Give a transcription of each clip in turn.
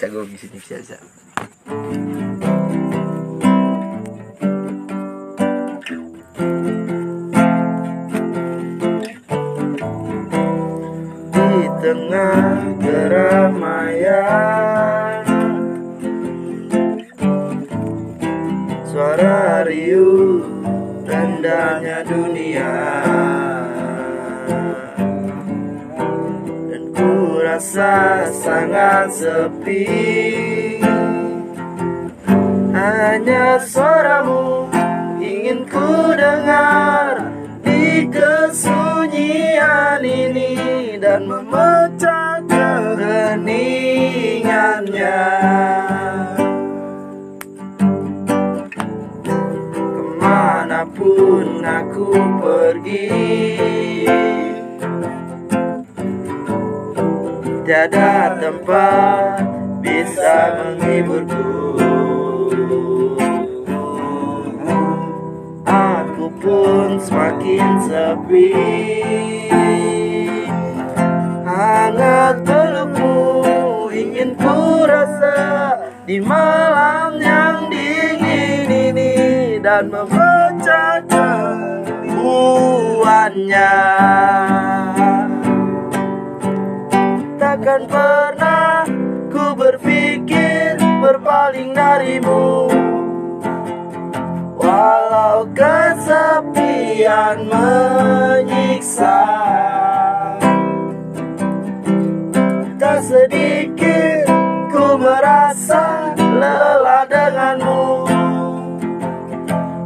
jago di sini biasa di tengah keramaian suara riuh rendahnya dunia ku rasa sangat sepi. Hanya suaramu ingin ku dengar di kesunyian ini dan memecah keheningannya. Ke mana pun aku pergi Tiada tempat bisa menghiburku. Aku pun semakin sepi. Hangat pelukmu ingin ku rasa Di malam yang dingin ini Dan memecah kerinduannya Takkan pernah ku berpikir berpaling darimu. Walau kesepian menyiksa. Tak sedikit ku merasa lelah denganmu.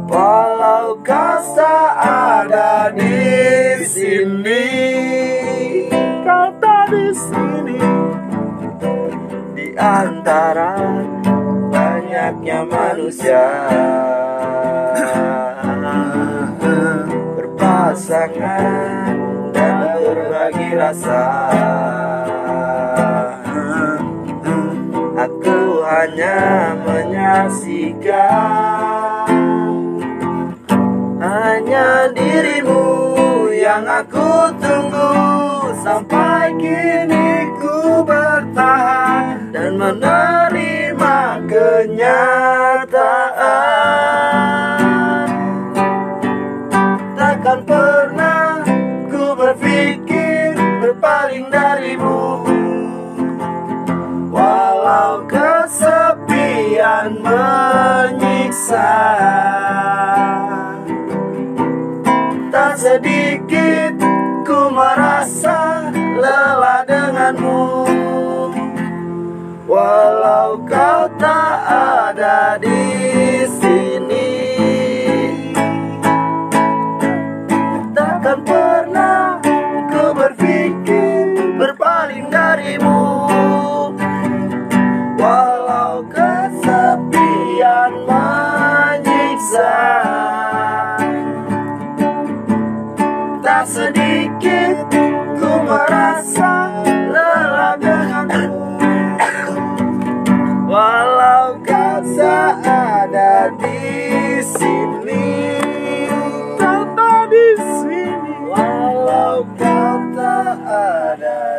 Walau kau tak ada di sini Kau tak sini Antara banyaknya manusia. Berpasangan dan berbagi rasa. Aku hanya menyaksikan Hanya dirimu yang aku tunggu Sampai kini menerima kenyataan. Takkan pernah ku berpikir berpaling darimu. Walau kesepian ada di sini. Takkan pernah ku berpikir berpaling darimu. Walau kesepian menyiksa. Tak sedikit ku merasa Walau kau tak ada di sini Tak ada di sini. Walau kau tak ada